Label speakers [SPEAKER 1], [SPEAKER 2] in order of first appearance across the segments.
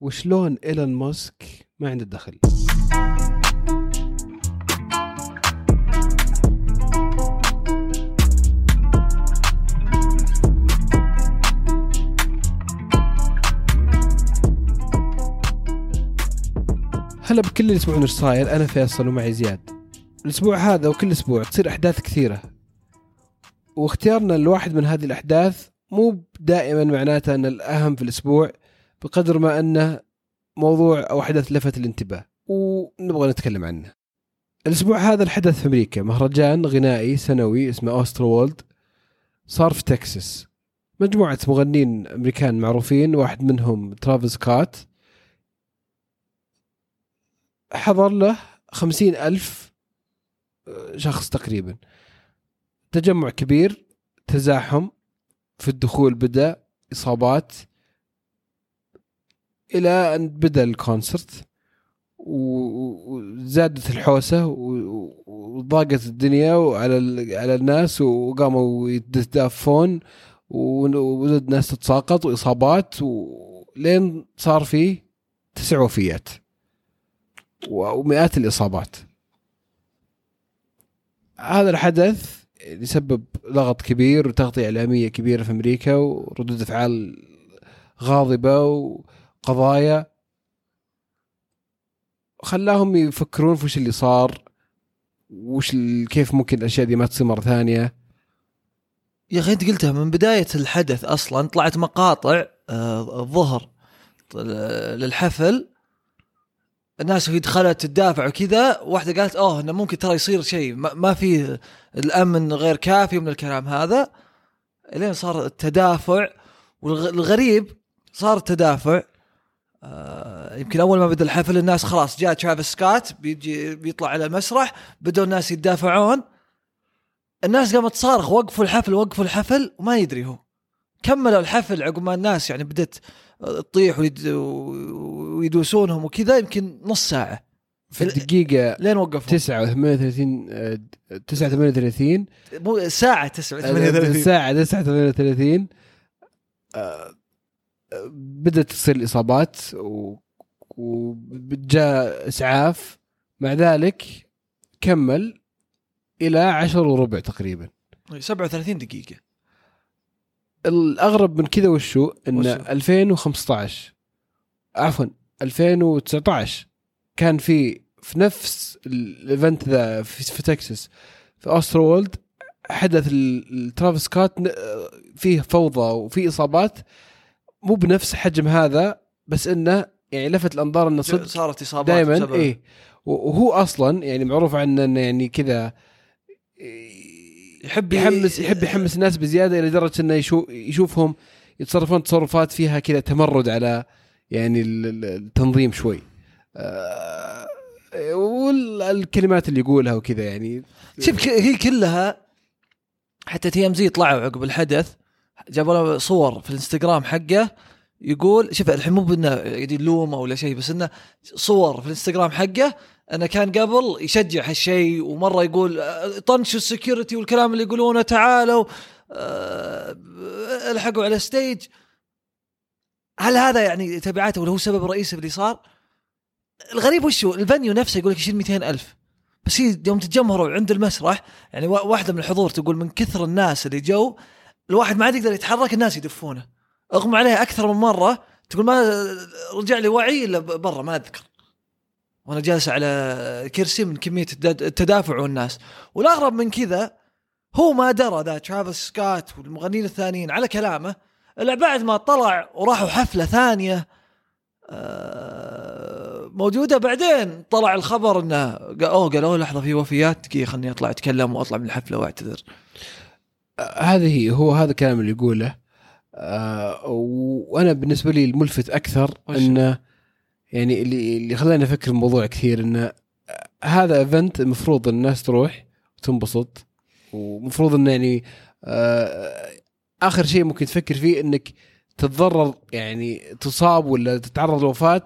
[SPEAKER 1] وشلون إيلون ماسك ما عنده دخل. هلا بكل اللي إيش صاير أنا فيصل ومعي زياد. الأسبوع هذا وكل أسبوع تصير أحداث كثيرة. واختيارنا لواحد من هذه الأحداث مو دائما معناته أن الأهم في الأسبوع بقدر ما انه موضوع أو حدث لفت الانتباه ونبغى نتكلم عنه. الأسبوع هذا الحدث في أمريكا مهرجان غنائي سنوي اسمه Astroworld صار في تكساس. مجموعة مغنين أمريكان معروفين واحد منهم ترافيس سكوت حضر له خمسين ألف شخص تقريبا تجمع كبير تزاحم في الدخول بدأ إصابات إلى أن بدأ الكونسرت وزادت الحوسة وضاقت الدنيا وعلى على الناس وقاموا يتدافون وزاد ناس تتساقط وإصابات ولين صار فيه تسع وفيات ومئات الإصابات. هذا الحدث يسبب لغط كبير وتغطية إعلامية كبيرة في أمريكا وردود أفعال غاضبة و قضايا خلاهم يفكرون في وش اللي صار وش كيف ممكن الأشياء دي ما تصير مرة ثانية.
[SPEAKER 2] يا أخي أنت قلتها من بداية الحدث أصلا طلعت مقاطع آه، الظهر للحفل الناس وهي دخلت تدافع وكذا واحدة قالت أوه إنه ممكن ترى يصير شيء ما في الأمن غير كافي من الكلام هذا. لين صار التدافع والغريب صار التدافع آه يمكن أول ما بدأ الحفل الناس خلاص جاء ترافيس سكات بيجي بيطلع على المسرح بدوا الناس يتدافعون الناس قامت تصارخ وقفوا الحفل وقفوا الحفل وما يدري هو. كملوا الحفل عقب ما الناس يعني بدت تطيح ويدوسونهم وكذا يمكن نص ساعة.
[SPEAKER 1] في الدقيقة
[SPEAKER 2] لين وقفوا.
[SPEAKER 1] 9 38 9 38
[SPEAKER 2] مو ساعة 9 38
[SPEAKER 1] ساعة 9 38 بدأت تصير الإصابات وجاء إسعاف. مع ذلك كمل إلى عشر وربع تقريبا.
[SPEAKER 2] 37 دقيقة.
[SPEAKER 1] الأغرب من كذا وشو إن وشو؟ 2015 عفوا 2019 كان في في نفس ال event ذا في, في تكساس. في أسترو وورلد حدث لترافيس سكوت فيه فوضى وفي إصابات. مو بنفس حجم هذا بس إنه يعني لفت الأنظار إنه صدق
[SPEAKER 2] صارت إصابات
[SPEAKER 1] دائما إيه. وهو أصلا يعني معروف عنه إنه يعني كذا
[SPEAKER 2] يحب
[SPEAKER 1] يحمس يحب يحمس الناس بزيادة إلى درجة إنه يشوفهم يتصرفون تصرفات فيها كذا تمرد على يعني التنظيم شوي. آه والكلمات اللي يقولها وكذا يعني.
[SPEAKER 2] شوف هي كلها حتى تي إم زي طلعوا عقب الحدث جابوا له صور في الانستغرام حقه يقول شوف الحين مو بإنه يلومه ولا شيء بس إنه صور في الانستغرام حقه إنه كان قبل يشجع هالشيء ومرة يقول آه، طنشوا ال security والكلام اللي يقولونه تعالوا أه الحقوا على stage هل هذا يعني تبعاته ولا هو سبب رئيسي اللي صار؟ الغريب وش هو؟ ال venue نفسه يقول لك يشيل 200 ألف. بس يوم تتجمهروا عند المسرح يعني واحدة من الحضور تقول من كثر الناس اللي جو الواحد ما عاد يقدر يتحرك الناس يدفونه. اغمى عليه أكثر من مرة تقول ما رجع لي وعي إلا برا ما أذكر. وأنا جالس على كرسي من كمية التدافع والناس. والأغرب من كذا هو ما درى ذا ترافيس سكات والمغنيين الثانيين على كلامه إلا بعد ما طلع وراحوا حفلة ثانية آه، موجودة. بعدين طلع الخبر إنه أوه قالوا لحظة في وفيات دقيقة خليني أطلع أتكلم وأطلع من الحفلة وأعتذر.
[SPEAKER 1] هذه هو هذا الكلام اللي يقوله. آه وأنا بالنسبة لي الملفت أكثر إنه يعني اللي اللي خلاني أفكر الموضوع كثير إنه هذا ايفنت المفروض الناس تروح وتنبسط ومفروض إنه يعني آه آخر شيء ممكن تفكر فيه إنك تتضرر يعني تصاب ولا تتعرض لوفاة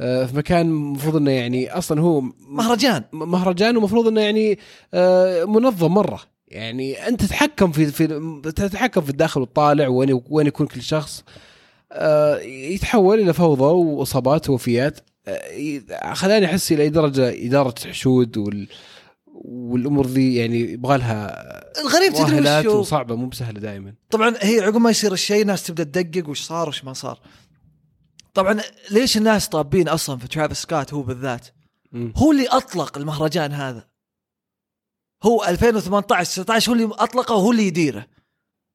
[SPEAKER 1] آه، في مكان المفروض إنه يعني أصلا هو
[SPEAKER 2] مهرجان.
[SPEAKER 1] مهرجان ومفروض إنه يعني آه، منظم مرة. يعني أنت تتحكم في في تتحكم في الداخل والطالع وين وين يكون كل شخص. آه، يتحول إلى فوضى وإصابات ووفيات. آه، خلاني أحس إلى أي درجة إدارة حشود وال والأمور ذي يعني يبغى لها
[SPEAKER 2] الغريب تدري وشو؟
[SPEAKER 1] وصعبة مو بسهلة دائما.
[SPEAKER 2] طبعا هي عقب ما يصير الشيء ناس تبدأ تدقق وش صار وش ما صار. طبعا ليش الناس طابين أصلا في ترافيس سكوت هو بالذات؟
[SPEAKER 1] مم.
[SPEAKER 2] هو اللي أطلق المهرجان هذا. هو 2018 19 هو اللي أطلقه وهو اللي يديره.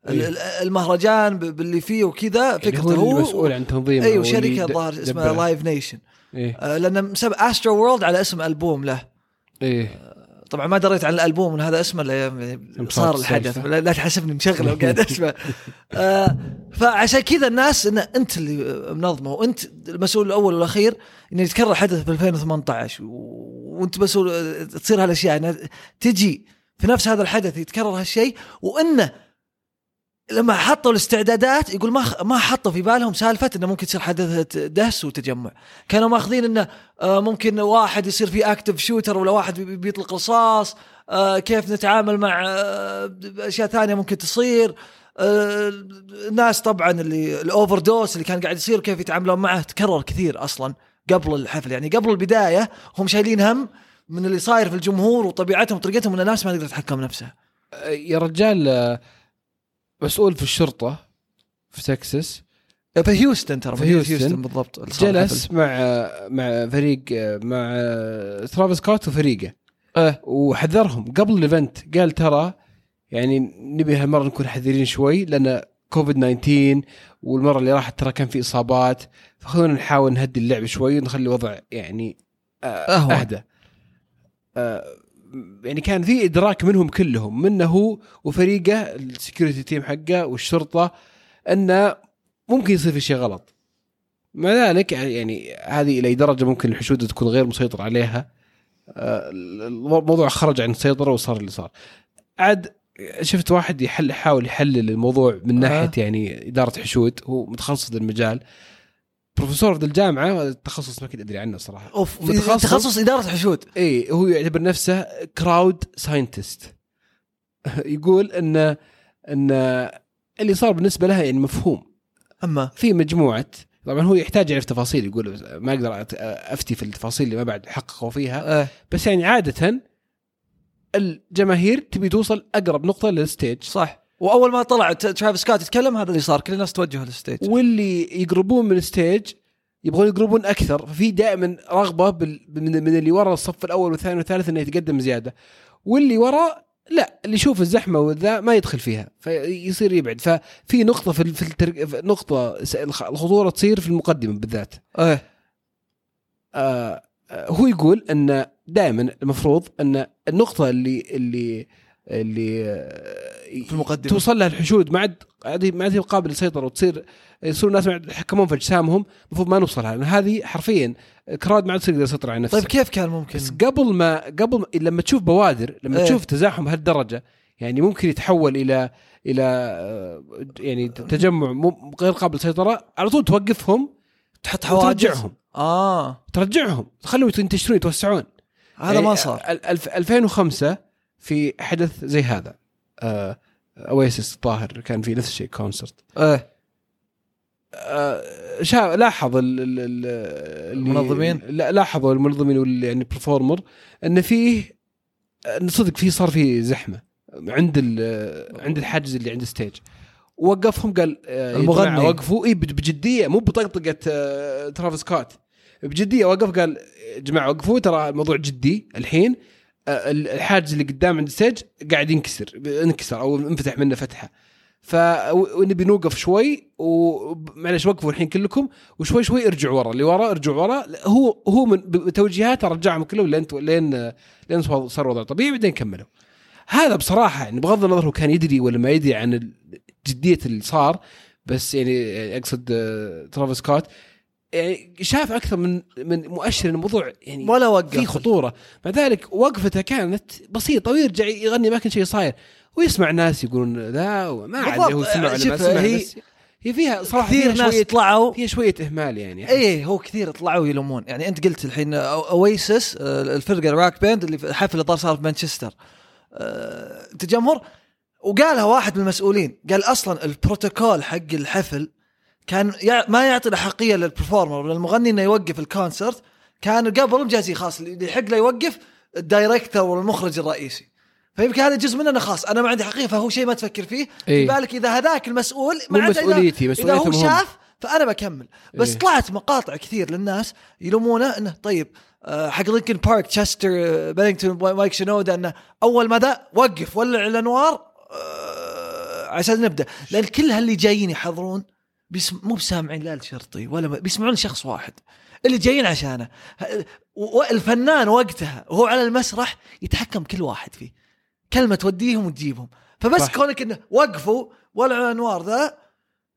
[SPEAKER 1] إيه.
[SPEAKER 2] ال- المهرجان باللي فيه وكذا
[SPEAKER 1] يعني
[SPEAKER 2] فكرته
[SPEAKER 1] هو
[SPEAKER 2] هو
[SPEAKER 1] مسؤول عن تنظيمه أيوه
[SPEAKER 2] شركه
[SPEAKER 1] يد-
[SPEAKER 2] ظاهر اسمها. لايف نيشن آه، لأن مسمى أسترو وورلد على اسم ألبوم له.
[SPEAKER 1] إيه.
[SPEAKER 2] طبعا ما دريت عن الألبوم إن هذا اسمه إلا صار الحدث. لا, لا تحسبني مشغله وقاعد أسمع. آه فعشان كذا الناس إن أنت اللي منظمة وأنت المسؤول الأول والأخير انه يتكرر الحدث ب 2018 و- وانت آه، تصير هالأشياء. انها تجي في نفس هذا الحدث يتكرر هالشيء وإنه لما حطوا الاستعدادات يقول ما ما حطوا في بالهم سالفة إنه ممكن تصير حدث دهس وتجمع. كانوا ماخذين إنه آه، ممكن واحد يصير في اكتف شوتر ولا واحد بي- بيطلق رصاص آه، كيف نتعامل مع آه، أشياء ثانية ممكن تصير. الناس طبعا اللي ال overdose اللي كان قاعد يصير كيف يتعاملون معه تكرر كثير أصلا. قبل الحفل. يعني قبل البداية هم شايلين هم من اللي صاير في الجمهور وطبيعتهم وطريقتهم إن الناس ما تقدر تتحكم نفسها
[SPEAKER 1] آه، يا رجال آه، مسؤول في الشرطة في تكساس.
[SPEAKER 2] في هيوستن ترى
[SPEAKER 1] في
[SPEAKER 2] مدينة
[SPEAKER 1] هيوستن.
[SPEAKER 2] بالضبط
[SPEAKER 1] جلس. مع مع فريق مع ترافيس سكوت وفريقه.
[SPEAKER 2] إيه
[SPEAKER 1] وحذرهم. قبل ال event قال ترى يعني نبي هالمرة نكون حذرين شوي لأن كوفيد 19 والمرة اللي راحت ترى كان في إصابات فخلونا نحاول نهدي اللعب شوي ونخلي الوضع يعني آه،
[SPEAKER 2] أهون.
[SPEAKER 1] أهدى. آه، يعني كان في إدراك منهم كلهم منه هو وفريقه ال security team حقه والشرطة إنه ممكن يصير في شيء غلط. مع ذلك يعني هذه إلى درجة ممكن الحشود تكون غير مسيطر عليها. آه، الموضوع خرج عن السيطره وصار اللي صار. عاد شفت واحد يحل يحاول يحلل الموضوع من ناحية يعني إدارة حشود هو متخصص للمجال بروفيسور في الجامعة التخصص ما كنت أدري عنه صراحة.
[SPEAKER 2] أوف
[SPEAKER 1] متخصص.
[SPEAKER 2] تخصص إدارة حشود.
[SPEAKER 1] إي هو يعتبر نفسه crowd scientist يقول ان إن اللي صار بالنسبة لها يعني مفهوم.
[SPEAKER 2] أما؟
[SPEAKER 1] في مجموعة طبعا هو يحتاج يعرف تفاصيل يقول ما أقدر أفتي في التفاصيل اللي ما بعد حققوا فيها.
[SPEAKER 2] إيه.
[SPEAKER 1] بس يعني عادة الجماهير تبي توصل أقرب نقطة لل stage
[SPEAKER 2] صح؟ وأول ما طلع ترافيس سكوت يتكلم هذا اللي صار كل الناس توجه لل stage.
[SPEAKER 1] واللي يقربون من ال stage يبغون يقربون أكثر ففي دائما رغبة بال... من, من اللي ورا الصف الأول والثاني والثالث إنه يتقدم زيادة. واللي ورا لا اللي يشوف الزحمة وذا ما يدخل فيها فيصير يبعد. ففي نقطة في, في التر... نقطة الخطورة تصير في المقدمة بالذات.
[SPEAKER 2] إيه.
[SPEAKER 1] آه، هو يقول أن دائما المفروض أن النقطة اللي اللي اللي آه،
[SPEAKER 2] في المقدمة.
[SPEAKER 1] توصل لها الحشود ما عاد ما عاد هي قابله للسيطره وتصير يصير الناس يتحكمون في اجسامهم المفروض ما نوصلها لأن هذه حرفيا كراد ما عاد يقدر يسيطر على نفسه
[SPEAKER 2] طيب كيف كان ممكن
[SPEAKER 1] بس قبل ما قبل ما لما تشوف بوادر لما
[SPEAKER 2] إيه.
[SPEAKER 1] تشوف تزاحم بهالدرجه يعني ممكن يتحول إلى إلى آه، يعني تجمع غير قابل للسيطرة على طول توقفهم
[SPEAKER 2] تحط حواجز
[SPEAKER 1] وترجعهم
[SPEAKER 2] آه.
[SPEAKER 1] ترجعهم. خلوا ينتشرون يتوسعون.
[SPEAKER 2] هذا
[SPEAKER 1] يعني
[SPEAKER 2] ما صار.
[SPEAKER 1] ال- الف- 2005 في حدث زي هذا. آه، أويسس الظاهر كان في نفس الشيء concert
[SPEAKER 2] إيه.
[SPEAKER 1] آه، شا لاحظ ال ال
[SPEAKER 2] المنظمين؟
[SPEAKER 1] لا لاحظوا المنظمين وال يعني performer إن فيه إن صدق فيه صار فيه زحمة عند ال- عند الحاجز اللي عند ال stage وقفهم قال آه،
[SPEAKER 2] المغني.
[SPEAKER 1] وقفوا. إي بجدية مو بطقطقة آه، ترافيس سكوت بجدية وقف قال يا جماعة وقفوا ترى الموضوع جدي الحين آه، الحاجز اللي قدام عند ال stage قاعد ينكسر انكسر أو انفتح منه فتحة. ف ونبي نوقف شوي ومعلش وقفوا الحين كلكم وشوي شوي ارجعوا ورا اللي ورا ارجعوا ورا. هو هو من بتوجيهات رجعهم كلهم لين لين لين صار وضع طبيعي بعدين كملوا. هذا بصراحة يعني بغض النظر هو كان يدري ولا ما يدري عن جدية اللي صار بس يعني أقصد آه، ترافيس سكوت يعني شاف أكثر من من مؤشر إن الموضوع يعني
[SPEAKER 2] ولا وقف.
[SPEAKER 1] في خطورة. مع ذلك وقفته كانت بسيطة ويرجع يغني ما كان شيء صاير. ويسمع ناس يقولون ذا وما عاد. هو سمع ولا ما سمع.
[SPEAKER 2] هي-
[SPEAKER 1] هي فيها صراحة
[SPEAKER 2] كثير
[SPEAKER 1] فيها
[SPEAKER 2] ناس طلعوا
[SPEAKER 1] فيها شوية إهمال يعني.
[SPEAKER 2] إيه هو كثير طلعوا يلومون يعني أنت قلت الحين أويسس الفرقة ال rock band اللي في الحفل اللي صار في مانشستر. آه، تجمهر وقالها واحد من المسؤولين. قال أصلا البروتوكول حق الحفل كان يع... ما يعطي الاحقيه للبرفورمر ولا المغني إنه يوقف الكونسرت كان قبل مجازي خاص اللي يحق له يوقف الدايركتور والمخرج الرئيسي. فيمكن هذا جزء مننا خاص أنا ما عندي حقيقه فهو شيء ما تفكر فيه.
[SPEAKER 1] إيه.
[SPEAKER 2] في بالك إذا هذاك المسؤول ما إذا-
[SPEAKER 1] مسؤوليتي
[SPEAKER 2] إذا هو شاف فأنا بكمل. بس
[SPEAKER 1] إيه.
[SPEAKER 2] طلعت مقاطع كثير للناس يلومونه إنه طيب آه، حق لينكن بارك تشستر بينينغتون مايك شنودا إنه أول ما ذا وقف ولع الانوار آه، عشان نبدأ. لأن كل هاللي جايين يحضرون بيسم... مو بسامعين لا الشرطي ولا ب... بيسمعون شخص واحد. اللي جايين عشانه. والفنان وقتها وهو على المسرح يتحكم كل واحد فيه. كلمة توديهم وتجيبهم. فبس
[SPEAKER 1] صح.
[SPEAKER 2] كونك إنه وقفوا ولعوا الأنوار ذا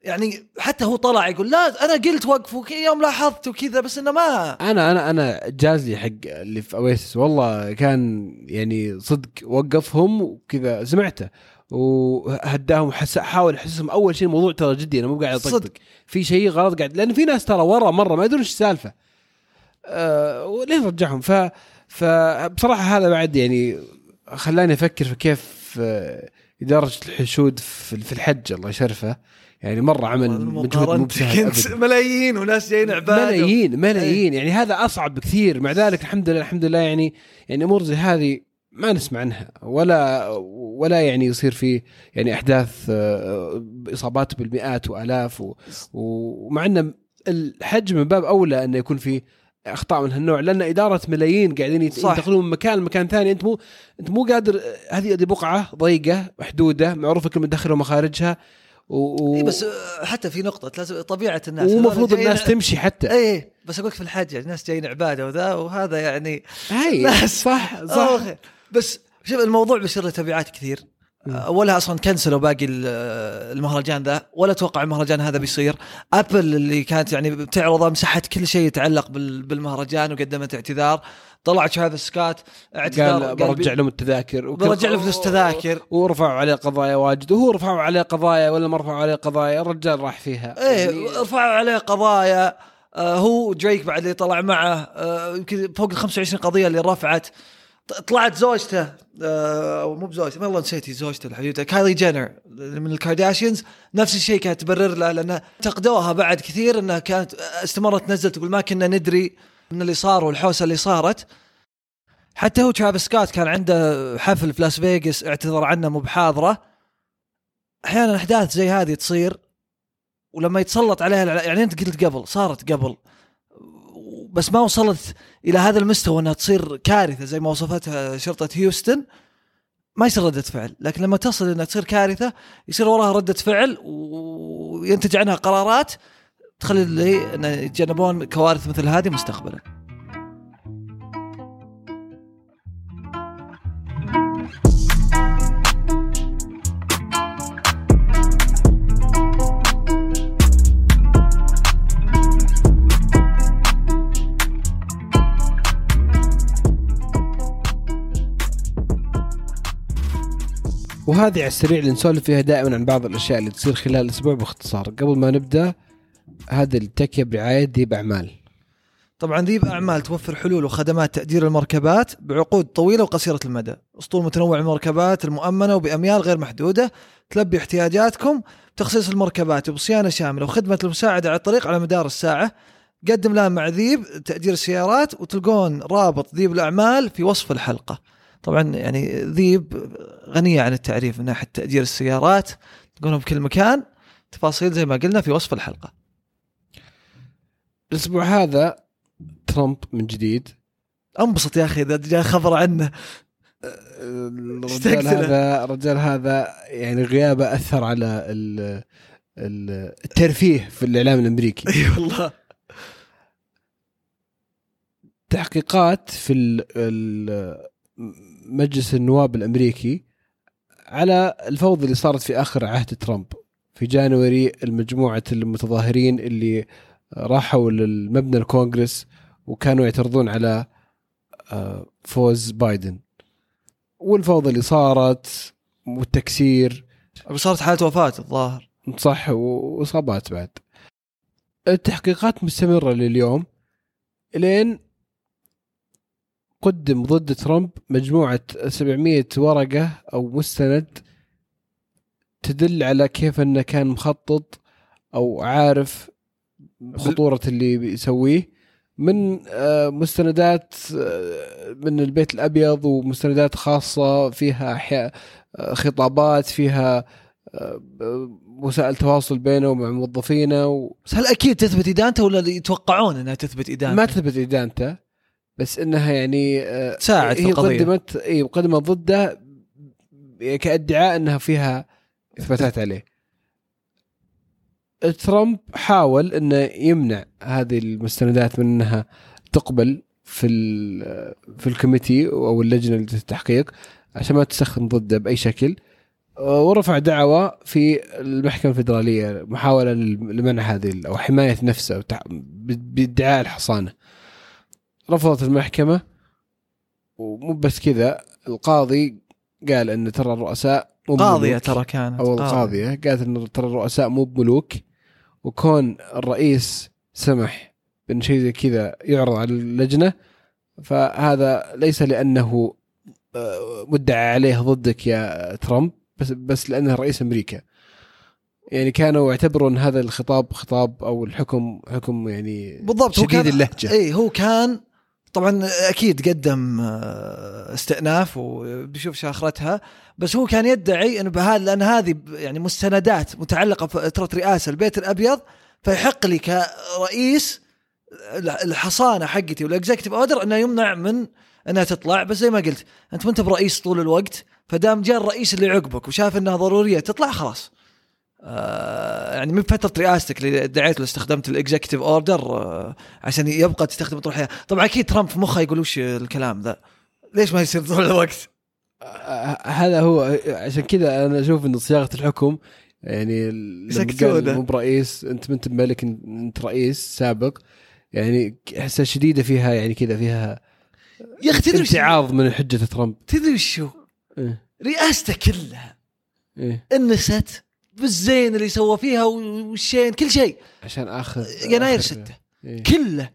[SPEAKER 2] يعني حتى هو طلع يقول لا أنا قلت وقفوا يوم لاحظت وكذا بس إنه ما
[SPEAKER 1] أنا أنا أنا جاز لي حق اللي في اويسس والله كان يعني صدق وقفهم وكذا سمعته وهداهم وحس حاول احسسهم أول شيء الموضوع ترى جدي أنا مو قاعد أطقطق.
[SPEAKER 2] صدق.
[SPEAKER 1] في شيء غلط قاعد لأن في ناس ترى ورا مرة ما يدرون إيش السالفة. أه وليه رجعهم؟ ف فبصراحه هذا بعد يعني خلاني أفكر في كيف آه، إدارة الحشود في في الحج الله يشرفه. يعني مرة عمل مجهود مو بسهل.
[SPEAKER 2] ملايين وناس جايين عباده.
[SPEAKER 1] ملايين ملايين. يعني هذا أصعب بكثير. مع ذلك الحمد لله الحمد لله يعني يعني أمور زي هذه ما نسمع عنها. ولا ولا يعني يصير في يعني أحداث آه، إصابات بالمئات وآلاف و- ومع أن الحج من باب أولى انه يكون في أخطاء من هالنوع لأن إدارة ملايين قاعدين. ينتقلون من مكان لمكان ثاني. أنت مو أنت مو قادر هذه هذه بقعة ضيقة محدودة معروفة كل مدخلها ومخارجها. و... و...
[SPEAKER 2] إيه بس آه، حتى في نقطة لازم طبيعة الناس
[SPEAKER 1] ومفروض الناس تمشي حتى.
[SPEAKER 2] إيه بس أقول في الحج يعني الناس جايين عبادة وذا وهذا يعني
[SPEAKER 1] هاي
[SPEAKER 2] ناس
[SPEAKER 1] صح صح.
[SPEAKER 2] بس شوف الموضوع بيصير له تبعات كثير. اولها أصلا كنسلوا باقي ال- المهرجان ذا ولا أتوقع المهرجان هذا بيصير. Apple اللي كانت يعني بتعرضه مسحت كل شيء يتعلق بال- بالمهرجان وقدمت اعتذار. طلع ترافيس سكوت اعتذار
[SPEAKER 1] قال برجع لهم التذاكر.
[SPEAKER 2] برجع له فلوس تذاكر
[SPEAKER 1] ورفعوا عليه قضايا واجد. وهو رفعوا عليه قضايا ولا ما رفعوا عليه قضايا الرجال راح فيها.
[SPEAKER 2] إيه
[SPEAKER 1] يعني
[SPEAKER 2] رفعوا عليه قضايا. آه هو دريك بعد اللي طلع معه آه يمكن فوق ال 25 قضية اللي رفعت. طلعت زوجته آه أو مو بزوجته والله نسيت زوجته الحبيبة كايلي جينر من الكارداشيانز. نفس الشيء كانت تبرر له لأنه انتقدوها بعد كثير إنها كانت استمرت تنزل تقول ما كنا ندري من اللي صار والحوسة اللي صارت. حتى هو ترافيس سكوت كان عنده حفل في لاس فيغاس اعتذر عنه مو بحاضرة. أحيانا أحداث زي هذه تصير ولما يتسلط عليها يعني أنت قلت قبل صارت قبل. بس ما وصلت إلى هذا المستوى إنها تصير كارثة زي ما وصفتها شرطة هيوستن. ما يصير ردة فعل لكن لما تصل إنها تصير كارثة يصير وراها ردة فعل وينتج عنها قرارات تخلي اللي يتجنبون كوارث مثل هذه مستقبلا.
[SPEAKER 1] وهذه على السريع اللي نسولف فيها دائما عن بعض الأشياء اللي تصير خلال الأسبوع باختصار قبل ما نبدأ هذا التكية برعايه ديب أعمال
[SPEAKER 2] طبعا ذيب أعمال توفر حلول وخدمات تأجير المركبات بعقود طويلة وقصيرة المدى، أسطول متنوع المركبات المؤمنة وبأميال غير محدودة تلبي احتياجاتكم بتخصيص المركبات وبصيانه شاملة وخدمة المساعدة على الطريق على مدار الساعة. قدم لها مع ذيب تأجير السيارات وتلقون رابط ذيب الأعمال في وصف الحلقة. طبعا يعني ذيب غنية عن التعريف من ناحية تأجير السيارات تلقونهم بكل مكان تفاصيل زي ما قلنا في وصف الحلقة.
[SPEAKER 1] الأسبوع هذا ترامب من جديد.
[SPEAKER 2] انبسط يا أخي إذا جاء خبر عنه.
[SPEAKER 1] الرجال هذا الرجال هذا يعني غيابه أثر على ال- ال- الترفيه في الإعلام الأمريكي.
[SPEAKER 2] إي والله.
[SPEAKER 1] تحقيقات في ال- ال- مجلس النواب الأمريكي على الفوضى اللي صارت في آخر عهد ترامب. في جانوري المجموعة المتظاهرين اللي راحوا للمبنى الكونغرس وكانوا يعترضون على آه، فوز بايدن. والفوضى اللي صارت والتكسير.
[SPEAKER 2] صارت حالة وفاة الظاهر.
[SPEAKER 1] صح وإصابات بعد. التحقيقات مستمرة لليوم لين قدم ضد ترامب مجموعة 700 ورقة أو مستند تدل على كيف أنه كان مخطط أو عارف خطورة اللي بيسويه من آه، مستندات آه، من البيت الأبيض ومستندات خاصة فيها آه، خطابات فيها وسائل تواصل بينه ومع موظفينه و...
[SPEAKER 2] بس هل أكيد تثبت إدانته ولا يتوقعون أنها تثبت إدانته؟
[SPEAKER 1] ما تثبت إدانته بس إنها يعني آه،
[SPEAKER 2] تساعد في
[SPEAKER 1] هي
[SPEAKER 2] القضية.
[SPEAKER 1] قدمت إي قدمت ضده كإدعاء إنها فيها إثباتات عليه. ترامب حاول إنه يمنع هذه المستندات من إنها تقبل في في الكوميتي أو اللجنة التحقيق عشان ما تستخدم ضده بأي شكل. ورفع دعوى في المحكمة الفدراليه محاولة لمنع هذه أو حماية نفسه بإدعاء الحصانة. رفضت المحكمة. ومو بس كذا القاضي قال إن ترى الرؤساء مو قاضية.
[SPEAKER 2] ترى كانت. أو.
[SPEAKER 1] القاضية قالت إن ترى الرؤساء مو بملوك. وكون الرئيس سمح بإن شيء زي كذا يعرض على اللجنة فهذا ليس لأنه آه، مدعى عليه ضدك يا ترامب بس بس لأنه رئيس أمريكا. يعني كانوا يعتبروا ان هذا الخطاب خطاب أو الحكم حكم يعني
[SPEAKER 2] بالضبط هو
[SPEAKER 1] شديد
[SPEAKER 2] كان-
[SPEAKER 1] اللهجة.
[SPEAKER 2] اي هو كان طبعا أكيد قدم آه، استئناف وبيشوف شاخرتها بس هو كان يدعي إنه بهذا لأن هذه يعني مستندات متعلقة بفتره رئاسة البيت الأبيض فيحق لي كرئيس الحصانة حقتي وال executive order إنه يمنع من إنها تطلع بس زي ما قلت أنت ما أنت برئيس طول الوقت فدام جاء الرئيس اللي عقبك وشاف إنها ضرورية تطلع خلاص. آه يعني من فترة رئاستك اللي ادعيت له استخدمت ال executive order آه عشان يبقى تستخدمه طول الحياة. طبعا أكيد ترامب في مخه يقول وش الكلام ذا؟ ليش ما يصير طول الوقت؟
[SPEAKER 1] هذا هو عشان كذا أنا أشوف إن صياغة الحكم يعني مو برئيس أنت ما أنت ملك أنت رئيس سابق يعني احسها شديدة فيها يعني كذا فيها
[SPEAKER 2] يا أخي تدري وش؟
[SPEAKER 1] امتعاض من حجة ترامب.
[SPEAKER 2] تدري وشو
[SPEAKER 1] إيه.
[SPEAKER 2] رئاسته كلها
[SPEAKER 1] إيه.
[SPEAKER 2] انست بالزين اللي سوى فيها والشين كل شيء.
[SPEAKER 1] عشان اخر
[SPEAKER 2] يناير
[SPEAKER 1] آخر-
[SPEAKER 2] ستة.
[SPEAKER 1] إيه.
[SPEAKER 2] كله.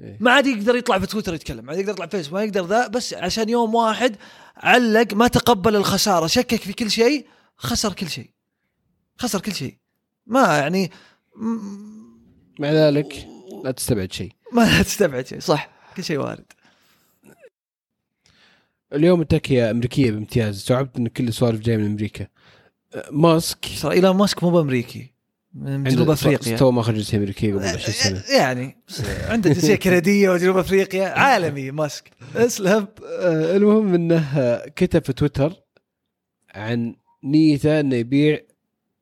[SPEAKER 1] إيه.
[SPEAKER 2] ما عاد يقدر يطلع في تويتر يتكلم ما عاد يقدر يطلع في فيسبوك ما يقدر ذا بس عشان يوم واحد علق ما تقبل الخسارة شكك في كل شيء خسر كل شيء. خسر كل شيء. ما يعني
[SPEAKER 1] مع ذلك لا تستبعد شيء.
[SPEAKER 2] ما تستبعد شيء صح. كل شيء وارد.
[SPEAKER 1] اليوم التكة أمريكية بامتياز. استوعبت أن كل السوالف جاية من أمريكا. ماسك
[SPEAKER 2] ترى ايلون ماسك مو بأمريكي من جنوب أفريقيا.
[SPEAKER 1] تو ماخذ جنسية أمريكية قبل 20 سنة
[SPEAKER 2] يعني عنده جنسية كندية وجنوب أفريقيا عالمي ماسك. اسلم
[SPEAKER 1] آه، المهم إنه كتب في تويتر عن نيته إنه يبيع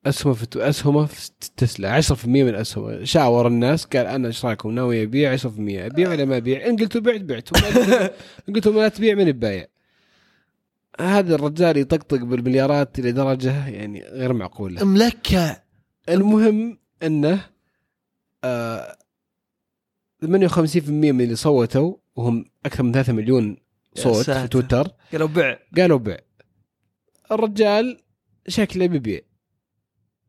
[SPEAKER 1] أسهمه في أسهمه في تسلا 10% من أسهمه. شاور الناس قال أنا إيش رايكم ناوي أبيع 10% أبيع ولا ما أبيع؟ إن قلتوا بعت بعت إن قلتوا ما تبيع من البايع هذا الرجال يطقطق بالمليارات لدرجه يعني غير معقولة.
[SPEAKER 2] ملكع
[SPEAKER 1] المهم أنه آه 58% من اللي صوتوا وهم أكثر من 3 مليون صوت في. تويتر
[SPEAKER 2] قالوا بع
[SPEAKER 1] قالوا بيع. الرجال شكله بيبيع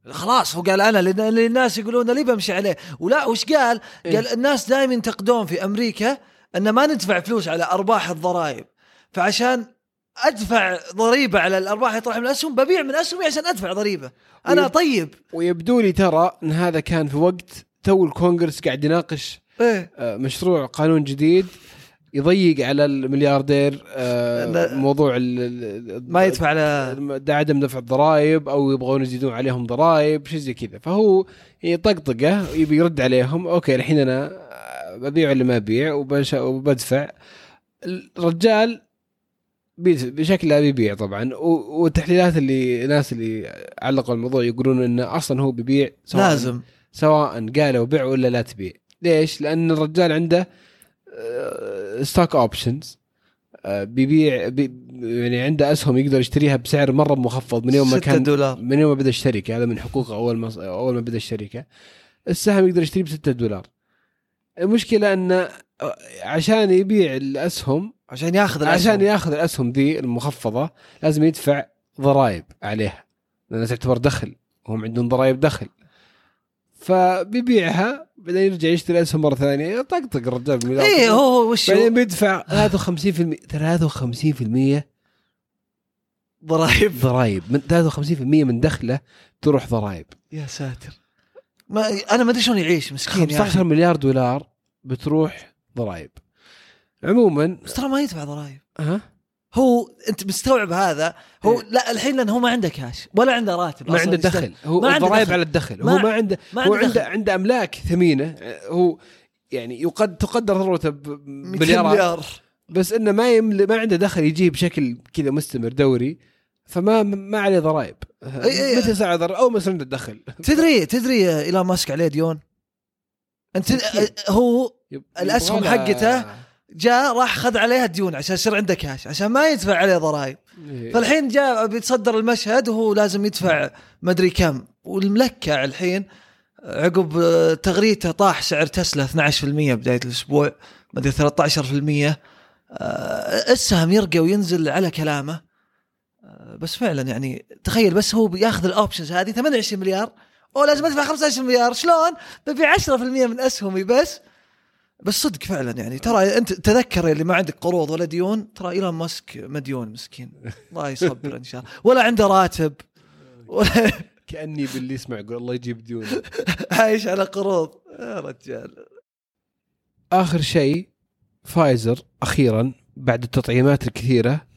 [SPEAKER 2] خلاص هو قال أنا الناس يقولون لي بمشي عليه. ولا وش قال؟
[SPEAKER 1] إيه.
[SPEAKER 2] قال الناس دائما ينتقدون في أمريكا أن ما ندفع فلوس على أرباح الضرائب. فعشان أدفع ضريبة على الأرباح اللي طلع من الاسهم ببيع من اسهمي عشان أدفع ضريبة. أنا
[SPEAKER 1] ويب-
[SPEAKER 2] طيب.
[SPEAKER 1] ويبدو لي ترى إن هذا كان في وقت تو الكونغرس قاعد يناقش
[SPEAKER 2] إيه.
[SPEAKER 1] آه، مشروع قانون جديد يضيق على الملياردير آه،. موضوع
[SPEAKER 2] ما يدفع على
[SPEAKER 1] عدم دفع الضرائب أو يبغون يزيدون عليهم ضرائب شيء زي كذا. فهو يطقطقه يبي يرد عليهم okay الحين أنا ببيع ولا ما أبيع وبدفع. الرجال بشكله بيبيع طبعا. والتحليلات اللي ناس اللي علقوا الموضوع يقولون انه أصلا هو بيبيع سواء
[SPEAKER 2] لازم.
[SPEAKER 1] سواء قالوا بيع ولا لا تبيع. ليش؟ لأن الرجال عنده stock options بيبيع بي يعني عنده أسهم يقدر يشتريها بسعر مرة مخفض من يوم ما
[SPEAKER 2] 6
[SPEAKER 1] كان
[SPEAKER 2] دولار.
[SPEAKER 1] من يوم ما بدأ الشركة هذا من حقوقه أول ما أول ما بدأ الشركة السهم يقدر يشتريه ب 6 دولار. المشكلة انه آه، عشان يبيع الأسهم
[SPEAKER 2] عشان ياخذ
[SPEAKER 1] عشان
[SPEAKER 2] الأسهم.
[SPEAKER 1] ياخذ الأسهم ذي المخفضة لازم يدفع ضرائب عليها لأنها تعتبر دخل وهم عندهم ضرائب دخل. فبيبيعها بعدين يرجع يشتري الأسهم مرة ثانية طقطق الرجال
[SPEAKER 2] إيه هو هو وش
[SPEAKER 1] بعدين؟ بيدفع 53% 53%
[SPEAKER 2] ضرائب.
[SPEAKER 1] ضرائب من 53% من دخله تروح ضرائب.
[SPEAKER 2] يا ساتر. ما أنا ما أدري شلون يعيش مسكين يا
[SPEAKER 1] 15
[SPEAKER 2] أخي.
[SPEAKER 1] مليار دولار بتروح ضرائب عموما
[SPEAKER 2] بس ترى ما يدفع ضرائب
[SPEAKER 1] ها
[SPEAKER 2] هو أنت مستوعب هذا هو
[SPEAKER 1] إيه.
[SPEAKER 2] لا الحين لأنه هو ما عنده كاش ولا عنده راتب
[SPEAKER 1] ما عنده. دخل هو
[SPEAKER 2] ما عنده
[SPEAKER 1] ضرائب. على الدخل هو ما عنده
[SPEAKER 2] ما
[SPEAKER 1] هو
[SPEAKER 2] عنده
[SPEAKER 1] عنده. عنده أملاك ثمينة هو يعني يقد تقدر ثروته
[SPEAKER 2] 200
[SPEAKER 1] بمليارات
[SPEAKER 2] مليار
[SPEAKER 1] بس إنه ما يمل ما عنده دخل يجيه بشكل كذا مستمر دوري فما ما عليه ضرائب متى ساعة ضرائب اول ما يصير عنده الدخل.
[SPEAKER 2] تدري تدري إيلون ماسك عليه ديون؟ أنت
[SPEAKER 1] أكيد.
[SPEAKER 2] هو
[SPEAKER 1] له-
[SPEAKER 2] حقته جاء راح خذ عليها ديون عشان يصير عنده كاش عشان ما يدفع عليه ضرائب.
[SPEAKER 1] إيه.
[SPEAKER 2] فالحين جاء بيتصدر المشهد وهو لازم يدفع مدري كم. والملكع الحين عقب تغريدته طاح سعر تسلا 12% بداية الأسبوع مدري 13% آه، السهم يرقى وينزل على كلامه. بس فعلا يعني تخيل بس هو بياخذ ال options هذه 28 مليار أو لازم أدفع 15 مليار شلون؟ ببيع 10% من أسهمي بس. بس صدق فعلا يعني ترى أنت تذكر اللي ما عندك قروض ولا ديون ترى إيلون ماسك مديون مسكين. الله يصبر إن شاء الله. ولا عنده راتب. ولا
[SPEAKER 1] كأني باللي يسمع يقول الله يجيب ديون.
[SPEAKER 2] عايش على قروض. يا رجال.
[SPEAKER 1] آخر شيء فايزر أخيرا بعد التطعيمات الكثيرة.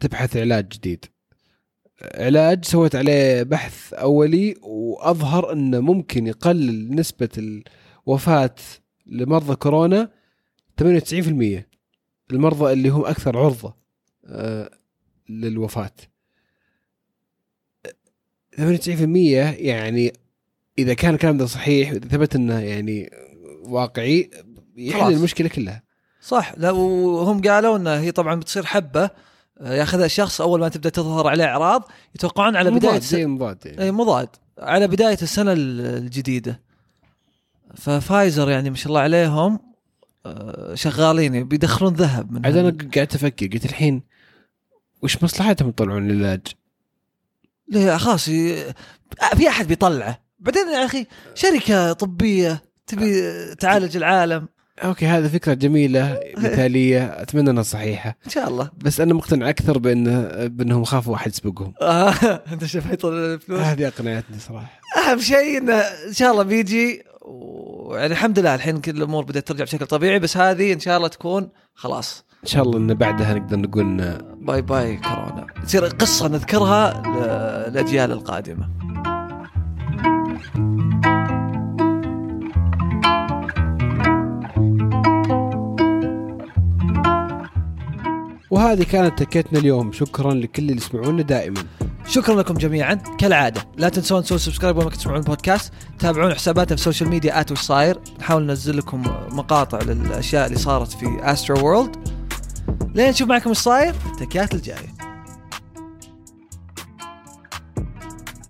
[SPEAKER 1] تبحث علاج جديد. علاج سويت عليه بحث أولي وأظهر انه ممكن يقلل نسبة الوفاة لمرضى كورونا 98% المرضى اللي هم أكثر عرضة آه، للوفاة. 98% يعني إذا كان الكلام ده صحيح وإذا ثبت إنه يعني واقعي يحل. المشكلة كلها.
[SPEAKER 2] صح. لا وهم قالوا إنه هي طبعا بتصير حبة ياخذها الشخص أول ما تبدأ تظهر عليه إعراض يتوقعون على بداية
[SPEAKER 1] مضاد زي مضاد يعني.
[SPEAKER 2] إي مضاد على بداية السنة ال- الجديدة ففايزر يعني ما شاء الله عليهم آه، شغالين بيدخلون ذهب من
[SPEAKER 1] عاد. أنا قاعد أفكر قلت الحين وش مصلحتهم يطلعون العلاج؟
[SPEAKER 2] ليه خلاص في أحد بيطلعه بعدين يا أخي شركة طبية تبي تعالج العالم
[SPEAKER 1] okay هذه فكرة جميلة مثالية أتمنى أنها صحيحة.
[SPEAKER 2] إن شاء الله.
[SPEAKER 1] بس أنا مقتنع أكثر بانه بأنهم خافوا واحد يسبقهم.
[SPEAKER 2] آه، أنت يطلع الفلوس؟
[SPEAKER 1] هذه أقنعتني صراحة.
[SPEAKER 2] أهم شيء انه إن شاء الله بيجي ويعني الحمد لله الحين كل الأمور بدأت ترجع بشكل طبيعي بس هذه إن شاء الله تكون خلاص.
[SPEAKER 1] إن شاء الله إن بعدها نقدر نقول
[SPEAKER 2] bye bye كورونا. تصير قصة نذكرها للأجيال القادمة.
[SPEAKER 1] وهذه كانت تكتنا اليوم. شكرا لكل اللي يسمعونا دائما.
[SPEAKER 2] شكرا لكم جميعا. كالعادة لا تنسون تسوون subscribe وما تسمعون البودكاست تابعون حساباتنا في ال social media at صاير. نحاول ننزل لكم مقاطع للأشياء اللي صارت في Astroworld لين نشوف معكم إيش صاير. التكات الجايه